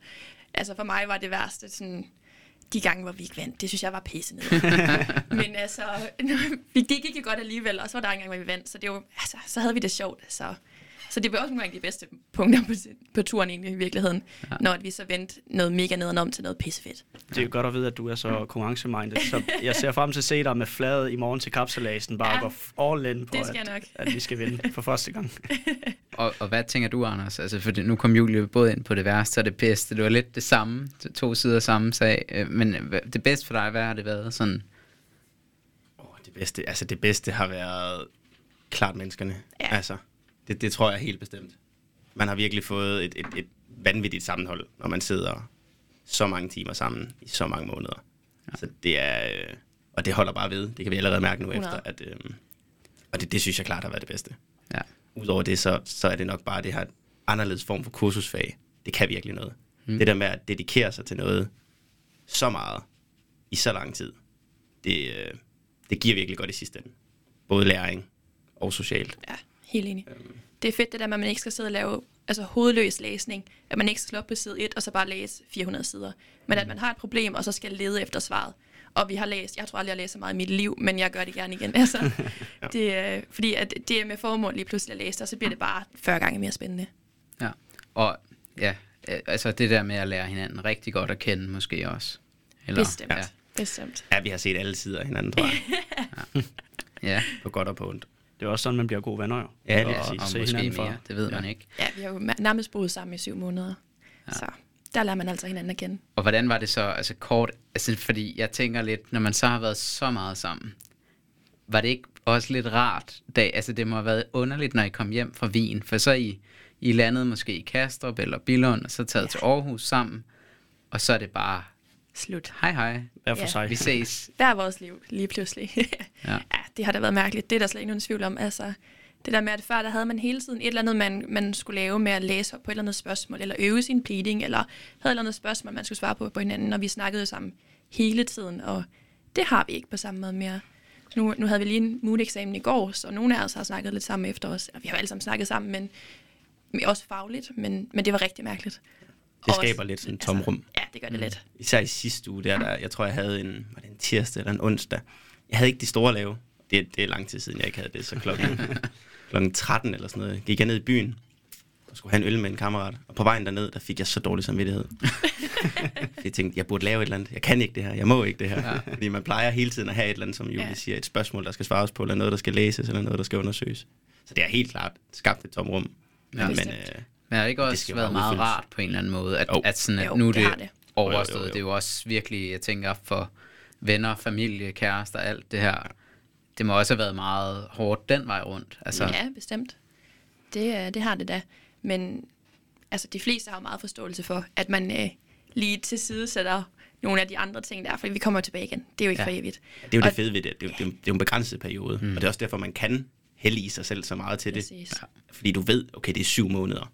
Altså, for mig var det værste sådan, de gange, hvor vi ikke vandt. Det synes jeg var pisse ned. men altså, vi gik ikke godt alligevel, og så var der en gang, hvor vi vandt, så det var, altså, så havde vi det sjovt. Så, så det var også nogle gange de bedste punkter på, på turen egentlig i virkeligheden, ja. når vi så vendte noget mega nedenom til noget pissefedt. Det er jo godt at vide, at du er så konkurrencemindet. Så jeg ser frem til at se dig med flade i morgen til kapselasen. Bare Ja, ja, gå f- all in på, det skal at, nok. at vi skal vinde for første gang. Og, og hvad tænker du, Anders? Altså, for nu kom Julie både ind på det værste og det bedste. Det var lidt det samme, to- sider af samme sag. Øh, Men det bedste for dig, hvad har det været? Sådan, åh, det, bedste, altså, det bedste har været klart menneskerne. Ja. Altså, det, det tror jeg helt bestemt. Man har virkelig fået et, et, et vanvittigt sammenhold, når man sidder så mange timer sammen i så mange måneder. Ja. Så det er... Øh, og det holder bare ved. Det kan vi allerede mærke nu 100. efter. At, øh, og det, det synes jeg klart har været det bedste. ja. Udover det, så, så er det nok bare det her anderledes form for kursusfag. Det kan virkelig noget. Mm. Det der med at dedikere sig til noget så meget i så lang tid, det, øh, det giver virkelig godt i sidste ende. Både læring og socialt. Ja, helt enig. Det er fedt det der med, at man ikke skal sidde og lave altså, hovedløs læsning. At man ikke skal slå op på side 1 og så bare læse 400 sider. Men at man har et problem, og så skal lede efter svaret. Og vi har læst, jeg tror aldrig, jeg så meget i mit liv, men jeg gør det gerne igen. Altså, ja. det, er, fordi at det er med formål lige pludselig at læse, og så bliver det bare 40 gange mere spændende. ja. Og ja, øh, altså det der med at lære hinanden rigtig godt at kende, måske også. Eller, Bestemt. Ja, Bestemt. Ja, vi har set alle sider af hinanden, tror jeg. ja. På godt og på ondt. Det er også sådan, man bliver gode venner jo. Ja, det er Og-. Og måske hinanden for- mere, det ved man ikke. Ja, vi har jo nærmest boet sammen i syv måneder. Ja. Så der lærer man altså hinanden at kende. Og hvordan var det så, altså kort, altså fordi jeg tænker lidt, når man så har været så meget sammen, var det ikke også lidt rart, da, altså det må have været underligt, når I kom hjem fra Wien, for så I, I landet måske i Kastrup eller Billund, og så taget ja. til Aarhus sammen, og så er det bare, Slut. hej hej, Hver for Ja. sig. vi ses. Der er vores liv lige pludselig. Ja. ja, det har da været mærkeligt. Det er der slet ikke nogen tvivl om. Altså, det der med, at før der havde man hele tiden et eller andet, man, man skulle lave med at læse op på et eller andet spørgsmål, eller øve sin pleading, eller havde et eller andet spørgsmål, man skulle svare på på hinanden, og vi snakkede sammen hele tiden, og det har vi ikke på samme måde mere. Nu, nu havde vi lige en mood-eksamen i går, så nogle af os har snakket lidt sammen efter os. Og vi har jo alle sammen snakket sammen, men men også fagligt, men, men det var rigtig mærkeligt. Det Også- skaber lidt sådan et tomrum. Altså, ja, det gør det lidt. Især i sidste uge, der, der jeg tror, jeg havde en, var det en tirsdag eller en onsdag. Jeg havde ikke de store lave. Det, det er lang tid siden, jeg ikke havde det. Så klokken, klokken 13 eller sådan noget, gik jeg ned i byen og skulle have en øl med en kammerat. Og på vejen derned, der fik jeg så dårlig samvittighed. Jeg tænkte, jeg burde lave et eller andet. Jeg kan ikke det her. Jeg må ikke det her. Ja. Fordi man plejer hele tiden at have et eller andet, som Julie Ja. siger, et spørgsmål, der skal svares på, eller noget, der skal læses, eller noget, der skal undersøges. Så det er helt klart skabt et tomrum. Ja. Men øh, Men har det ikke Det også skal været meget udfyldes. rart på en eller anden måde, at, Jo. at, sådan, at Jo, nu er det det, det. overstået. Jo, jo, jo. Det er jo også virkelig, jeg tænker, for venner, familie, kærester, alt det her. Det må også have været meget hårdt den vej rundt. Altså, Ja, bestemt. Det, øh, det har det da. Men altså, de fleste har jo meget forståelse for, at man øh, lige til side sætter nogle af de andre ting der, fordi vi kommer tilbage igen. Det er jo ikke Ja. for evigt. Det er jo Og- det fede ved det. Det er, jo- det er, jo- det er jo en begrænset periode. Mm. Og det er også derfor, man kan hellige sig selv så meget til Præcis. det. Fordi du ved, okay, det er syv måneder.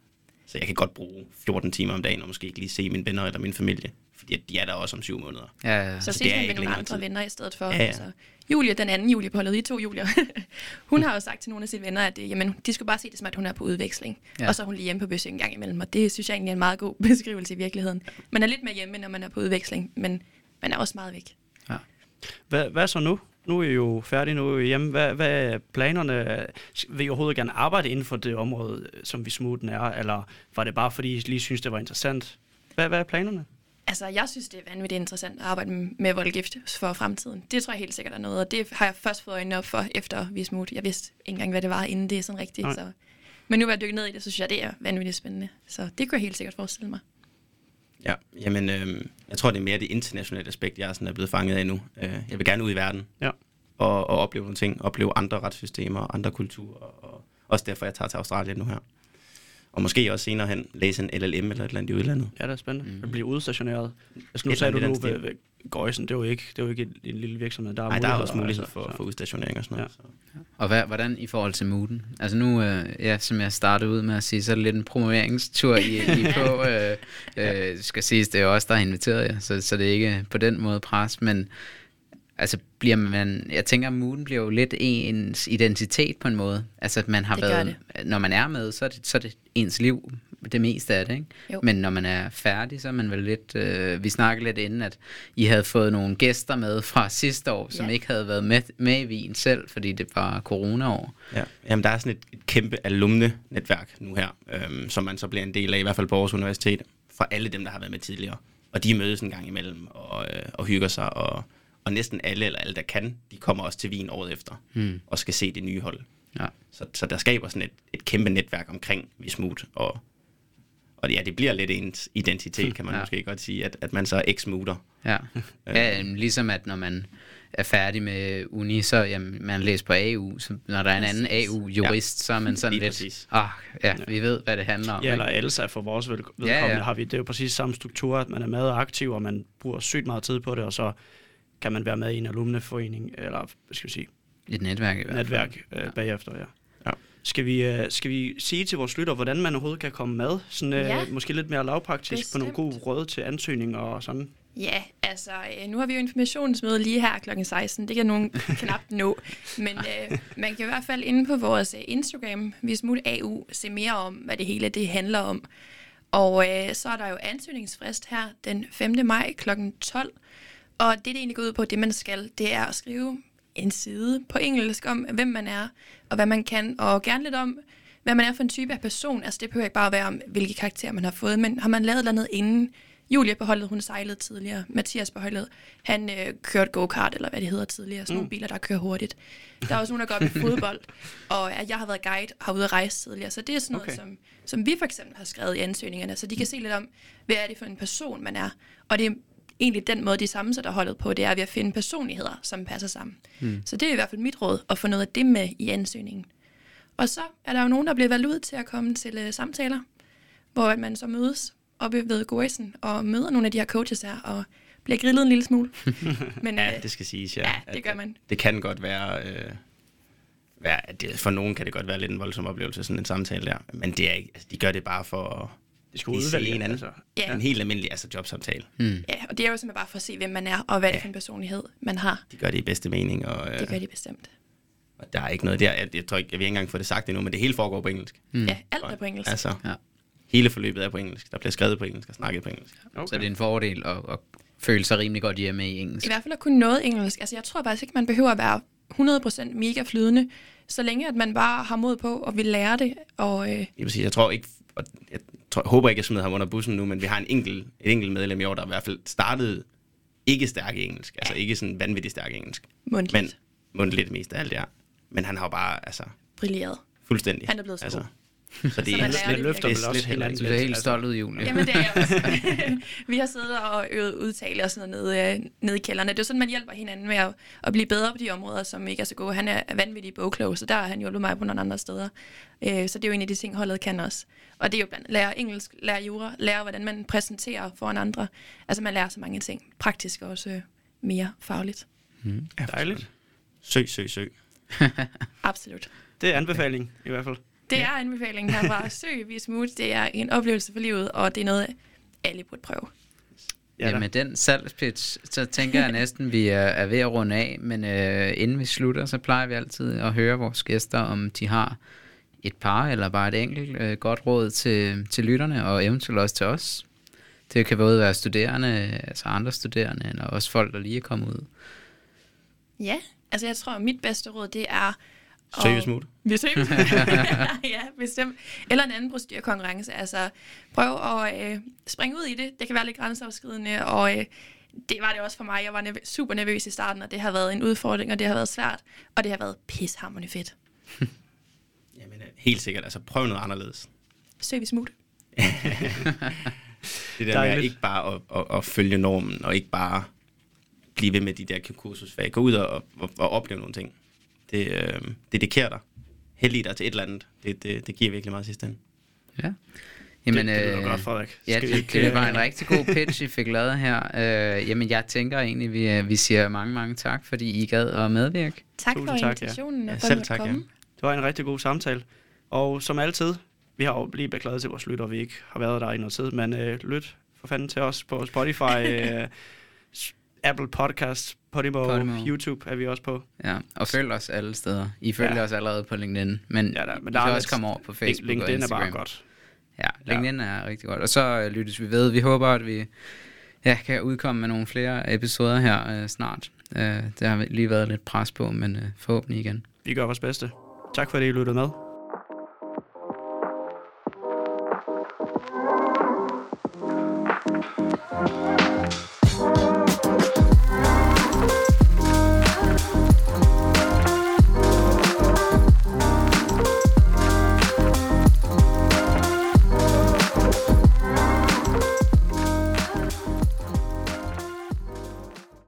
Så jeg kan godt bruge 14 timer om dagen, og måske ikke lige se mine venner eller min familie. Fordi at de er der også om syv måneder. ja, ja. Så det ses er man ikke med nogle andre tid. venner i stedet for. Ja, ja. Altså, Julie, den anden Julie på holdet, I to Julier, hun har jo sagt til nogle af sine venner, at øh, jamen, de skulle bare se det som, at hun er på udveksling. Ja. Ja. Og så er hun lige hjemme på besøg en gang imellem, og det synes jeg egentlig er en meget god beskrivelse i virkeligheden. Man er lidt mere hjemme, når man er på udveksling, men man er også meget væk. Hvad, hvad så nu? Nu er I jo færdige, nu er I hjemme. Hvad, hvad er planerne? Vil I overhovedet gerne arbejde inden for det område, som vi smuten er? Eller var det bare fordi, I lige synes, det var interessant? Hvad, hvad er planerne? Altså, jeg synes, det er vanvittigt interessant at arbejde med- voldgift for fremtiden. Det tror jeg helt sikkert er noget, og det har jeg først fået øjnene op for efter vi smut. Jeg vidste ikke engang, hvad det var, inden det er sådan rigtigt. Nej. Så. Men nu er jeg dykket ned i det, så synes jeg, det er vanvittigt spændende. Så det kunne jeg helt sikkert forestille mig. Ja, jamen, øh, jeg tror, det er mere det internationale aspekt, jeg sådan er blevet fanget af nu. Øh, jeg vil gerne ud i verden Ja. og, og opleve nogle ting, opleve andre retssystemer andre kulturer. Og også derfor, jeg tager til Australien nu her. Og måske også senere hen læse en LLM eller et eller andet i udlandet. Ja, det er spændende. Mm. At blive udstationeret. Altså, nu Et sagde du nu ved, ved Gøjsen, det er jo ikke, det er jo ikke en, en lille virksomhed. Der er Nej, der er også mulighed altså, for, så- for udstationering og sådan noget. Ja. Og hvad, hvordan i forhold til mooden? Altså nu, øh, ja, som jeg startede ud med at sige, så er det lidt en promoveringstur, I, I på. Øh, øh, skal siges, det er jo også der har inviteret jer, så, så det er ikke på den måde pres, men altså bliver man, jeg tænker, at mooden bliver jo lidt ens identitet på en måde. Altså at man har Det været, når man er med, så er, det, så er det ens liv, det meste af det, ikke? Jo. Men når man er færdig, så er man vel lidt, øh, vi snakkede lidt inden, at I havde fået nogle gæster med fra sidste år, som Ja. ikke havde været med, med i Wien selv, fordi det var corona-år. Ja. Jamen, der er sådan et, et kæmpe alumne-netværk nu her, øhm, som man så bliver en del af, i hvert fald på Aarhus Universitet, fra alle dem, der har været med tidligere. Og de mødes en gang imellem og, øh, og hygger sig, og, og næsten alle, eller alle, der kan, de kommer også til Wien året efter, Hmm. og skal se det nye hold. Ja. Så, så der skaber sådan et, et kæmpe netværk omkring Vismut, og, og ja, det bliver lidt ens identitet, kan man Ja. måske godt sige, at, at man så er eks-muter. Ja. ja, ligesom at når man er færdig med uni, så jamen, man læser på AU, så når der er en anden. AU-jurist, ja. så er man sådan Lige lidt, præcis. ah, ja, vi ved, hvad det handler om. Ja, eller? Elsa for vores vedkommende Ja, ja, har vi, det er jo præcis samme struktur, at man er med og aktiv, og man bruger sygt meget tid på det, og så kan man være med i en alumneforening, eller hvad skal vi sige, Et netværk i hvert fald. netværk øh, Ja. bagefter, ja. Ja. Skal vi, øh, skal vi sige til vores lytter, hvordan man overhovedet kan komme med? Sådan, øh, Ja. Måske lidt mere lavpraktisk på nogle Bestemt. gode råd til ansøgninger og sådan. Ja, altså, øh, nu har vi jo informationsmøde lige her kl. 16. Det kan nogen knap nå. Men øh, man kan i hvert fald inde på vores øh, Instagram, Vismut AU, se mere om, hvad det hele det handler om. Og øh, så er der jo ansøgningsfrist her den 5. maj kl. 12. Og det, det egentlig går ud på, det man skal, det er at skrive en side på engelsk om, hvem man er, og hvad man kan, og gerne lidt om, hvad man er for en type af person. Altså det behøver ikke bare være om, hvilke karakterer man har fået, men har man lavet noget inden? Julia på holdet, hun sejlede tidligere. Mathias på holdet, han øh, kørte go-kart, eller hvad det hedder tidligere. Sådan nogle biler, der kører hurtigt. Der er også nogen, der går op i fodbold. Og at jeg har været guide og har ude at rejse tidligere. Så det er sådan noget, Okay. som, som vi for eksempel har skrevet i ansøgningerne. Så de kan se lidt om, hvad er det for en person, man er. Og det egentlig den måde, de sammensætter holdet på, det er ved at finde personligheder, som passer sammen. Mm. Så det er i hvert fald mit råd, at få noget af det med i ansøgningen. Og så er der jo nogen, der bliver valgt ud til at komme til uh, samtaler, hvor man så mødes oppe ved Gorisen og møder nogle af de her coaches her, og bliver grillet en lille smule. Men Ja, øh, det skal siges, ja. ja, det gør man. det kan godt være, øh, være det, for nogen kan det godt være lidt en voldsom oplevelse, sådan en samtale der. Men det er ikke, altså, de gør det bare for Det skal lige se en anden. Altså. Ja. En helt almindelig altså, jobsamtale. Mm. Ja, og det er jo simpelthen bare for at se, hvem man er, og hvad det er Ja. for en personlighed, man har. De gør det i bedste mening, og, øh, Det gør de bestemt. og der er ikke noget der. Jeg, jeg tror ikke, jeg vil ikke engang få det sagt endnu, men det hele foregår på engelsk. Mm. Ja, alt er på engelsk. Altså, Ja. hele forløbet er på engelsk. Der bliver skrevet på engelsk og snakket på engelsk. Okay. Så det er en fordel at, at føle sig rimelig godt hjemme i engelsk. I hvert fald at kunne noget engelsk. Altså, jeg tror faktisk ikke, man behøver at være 100% mega flydende, så længe at man bare har mod på og vil lære det. Og, øh, Jeg, vil sige, jeg tror ikke, og jeg tror, håber ikke, jeg smider ham under bussen nu, men vi har en enkelt, et enkelt medlem i år, der i hvert fald startede ikke stærk engelsk. Altså ikke sådan vanvittigt stærk engelsk. mundtligt. Men mundtligt mest af alt, ja. Men han har jo bare, altså, brilleret. fuldstændig. Han er blevet så altså, god. Så det Så er Det det løfter Det er vel også heller Du andet. ser helt Altså, stolt ud, Julie. Jamen, det er jeg også. vi har siddet og øvet udtale og sådan noget nede, øh, nede i kælderne. Det er jo sådan, man hjælper hinanden med at, at blive bedre på de områder, som ikke er så gode. Han er vanvittig bogklog, så der har han hjulpet mig på nogle andre steder. Øh, så det er jo en af de ting, holdet kan også. Og det er jo blandt lære engelsk, lære jura, lære hvordan man præsenterer foran andre. Altså man lærer så mange ting. Praktisk og også øh, mere fagligt. Dejligt. Søg, søg, søg. Absolut. Det er anbefaling i hvert fald. Det er anbefalingen herfra. Søg Vismut. Det er en oplevelse for livet, og det er noget, alle burde prøve. Ja, Ja, med den salgspitch, så tænker jeg næsten, vi er, er ved at runde af, men øh, inden vi slutter, så plejer vi altid at høre vores gæster, om de har et par eller bare et enkelt øh, godt råd til, til lytterne, og eventuelt også til os. Det kan både være studerende, altså andre studerende, eller også folk, der lige er kommet ud. Ja, altså jeg tror, at mit bedste råd, det er... Hvis muligt. Vi søger. ja, bestemt. Eller en anden procedurkonkurrence. Altså, prøv at øh, springe ud i det. Det kan være lidt grænseoverskridende, og øh, det var det også for mig. Jeg var nerv- super nervøs i starten, og det har været en udfordring, og det har været svært. Og det har været pishammerende fedt. Jamen, øh, helt sikkert. Altså, prøv noget anderledes. Vi smut. Det der med Dejligt. at ikke bare at, at, at følge normen, og ikke bare blive ved med de der kursusfag. Gå ud og, og, og opleve nogle ting. Det øh, dedikerer dig. Heldig dig til et eller andet. Det, det, det giver virkelig meget sidste ende. Ja. Jamen, det, det lyder øh, godt, Frederik. Ja, Skal vi det, ikke, det var en øh, rigtig god pitch, I fik lavet her. Øh, jamen, jeg tænker egentlig, vi, øh, vi siger mange, mange tak, fordi I gad at medvirke. Tak Tusind for tak, ja. invitationen, Ja, og for selv at tak, ja. komme. Det var en rigtig god samtale. Og som altid, vi har jo lige beklaget til vores lytter, vi ikke har været der i noget tid, men øh, lyt for fanden til os på Spotify, øh, Apple Podcast, Podimo, Podimo. YouTube er vi også på. Ja, og følg os alle steder. I følger Ja. os allerede på LinkedIn, men, Ja, ja, der- men der kan er også komme over på Facebook og LinkedIn er Instagram. bare godt. Ja, LinkedIn er rigtig godt. Og så øh, lyttes vi ved. Vi håber, at vi ja, kan udkomme med nogle flere episoder her øh, snart. Øh, der har lige været lidt pres på, men øh, forhåbentlig igen. Vi gør vores bedste. Tak fordi I lyttede med.